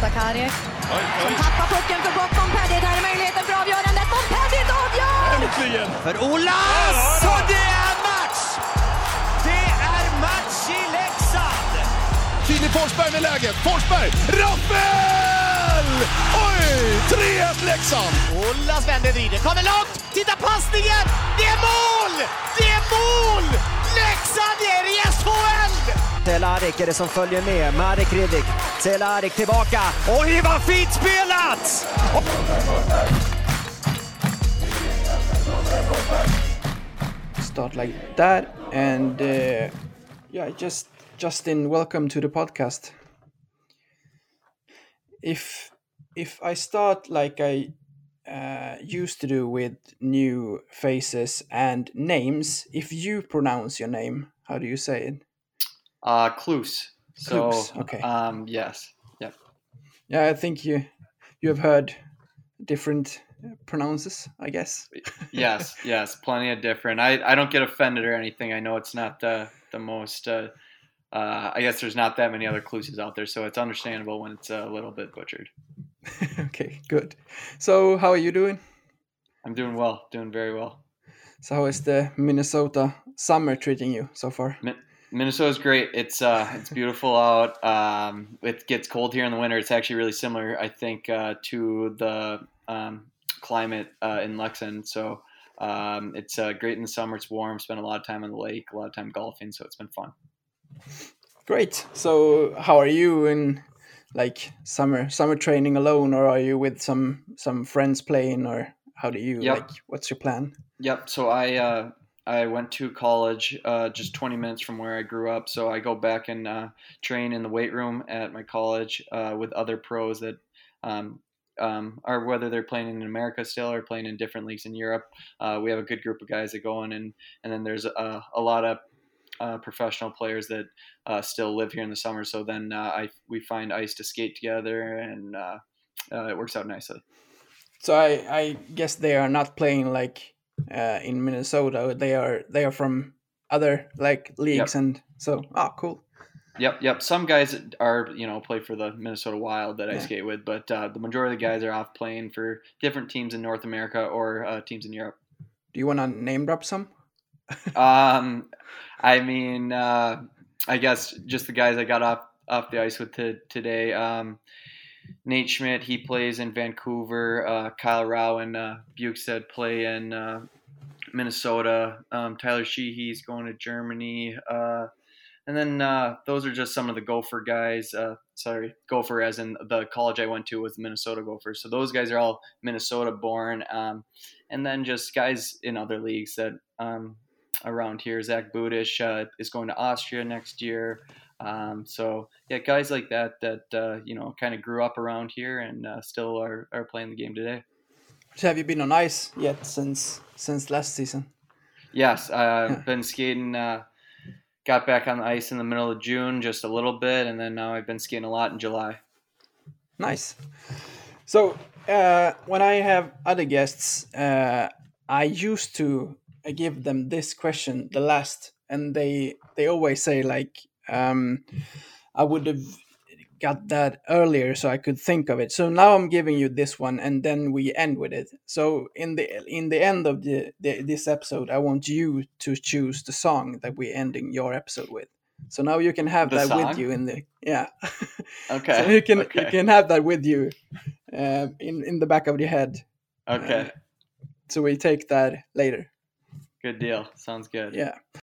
Montakarik. Som tappar pucken för bort Montpellier. Där är möjligheten för avgörandet. Montpellier avgör! Äntligen! För Olas! Och det är match! Det är match i Leksand! Filip Forsberg med läget. Forsberg! Rappel! Oj! 3-1 Leksand! Olas vänder, vrider, kommer långt! Titta passningen! Det är mål! Det är mål! Telarik är det som följer med. Marek Hrivik. Telarik tillbaka. Oj, vad fint spelat! start like that and uh, yeah just justin welcome to the podcast if if i start like i uh, used to do with new faces and names if you pronounce your name how do you say it Uh, Kloos. So, okay. Um, yes. Yep. yeah i think you you have heard different pronounces i guess Yes. yes. Plenty of different. I, I don't get offended or anything. I know it's not the the most. Uh, uh, I guess there's not that many other Klooses out there, so it's understandable when it's a little bit butchered. okay good so how are you doing I'm doing well. Doing very well. so how is the minnesota summer treating you so far Minnesota's great. It's uh, it's beautiful out. Um, it gets cold here in the winter. It's actually really similar, I think, uh, to the um, climate uh, in Leksand. So um, it's uh, great in the summer. It's warm. Spend a lot of time on the lake, a lot of time golfing. So it's been fun. Great. So, how are you in like summer summer training alone, or are you with some some friends playing, or how do you Yep. like? What's your plan? Yep. So I uh, I went to college uh, just 20 minutes from where I grew up. So I go back and uh, train in the weight room at my college uh, with other pros that um, um, are whether they're playing in America still or playing in different leagues in Europe. Uh, we have a good group of guys that go in, and and then there's a, a lot of uh, professional players that uh, still live here in the summer. So then uh, I we find ice to skate together, and uh, uh, it works out nicely. So I I guess they are not playing like uh, in Minnesota. They are they are from other like leagues, and so ah cool. Yep, yep. Some guys are, you know, play for the Minnesota Wild that I Yeah. skate with, but uh, the majority of the guys are off playing for different teams in North America or uh, teams in Europe. Do you want to name drop some? Um, I mean, uh, I guess just the guys I got off off the ice with t- today. Um, Nate Schmidt, he plays in Vancouver. Uh, Kyle Rowan, uh, Bjugstad play in uh, Minnesota. Um, Tyler Sheehy's going to Germany. Uh, and then uh, those are just some of the Gopher guys. Uh, sorry, Gopher as in the college I went to was the Minnesota Gophers. So those guys are all Minnesota born. Um, and then just guys in other leagues that um, around here. Zach Budish uh, is going to Austria next year. Um, so yeah, guys like that that uh, you know kind of grew up around here and uh, still are, are playing the game today. So have you been on ice yet since since last season? Yes, I've Yeah. been skating. Uh, got back on the ice in the middle of June, just a little bit, and then now I've been skating a lot in July. Nice. So uh, when I have other guests, uh, I used to give them this question, the last, and they they always say like, um, I would have got that earlier so I could think of it. So now I'm giving you this one, and then we end with it. So in the in the end of the, the this episode, I want you to choose the song that we're ending your episode with. So now you can have The that with you in the yeah. Okay. So you can you can have that with you uh, in in the back of your head. Okay. So we take that later. Good deal. Sounds good. Yeah.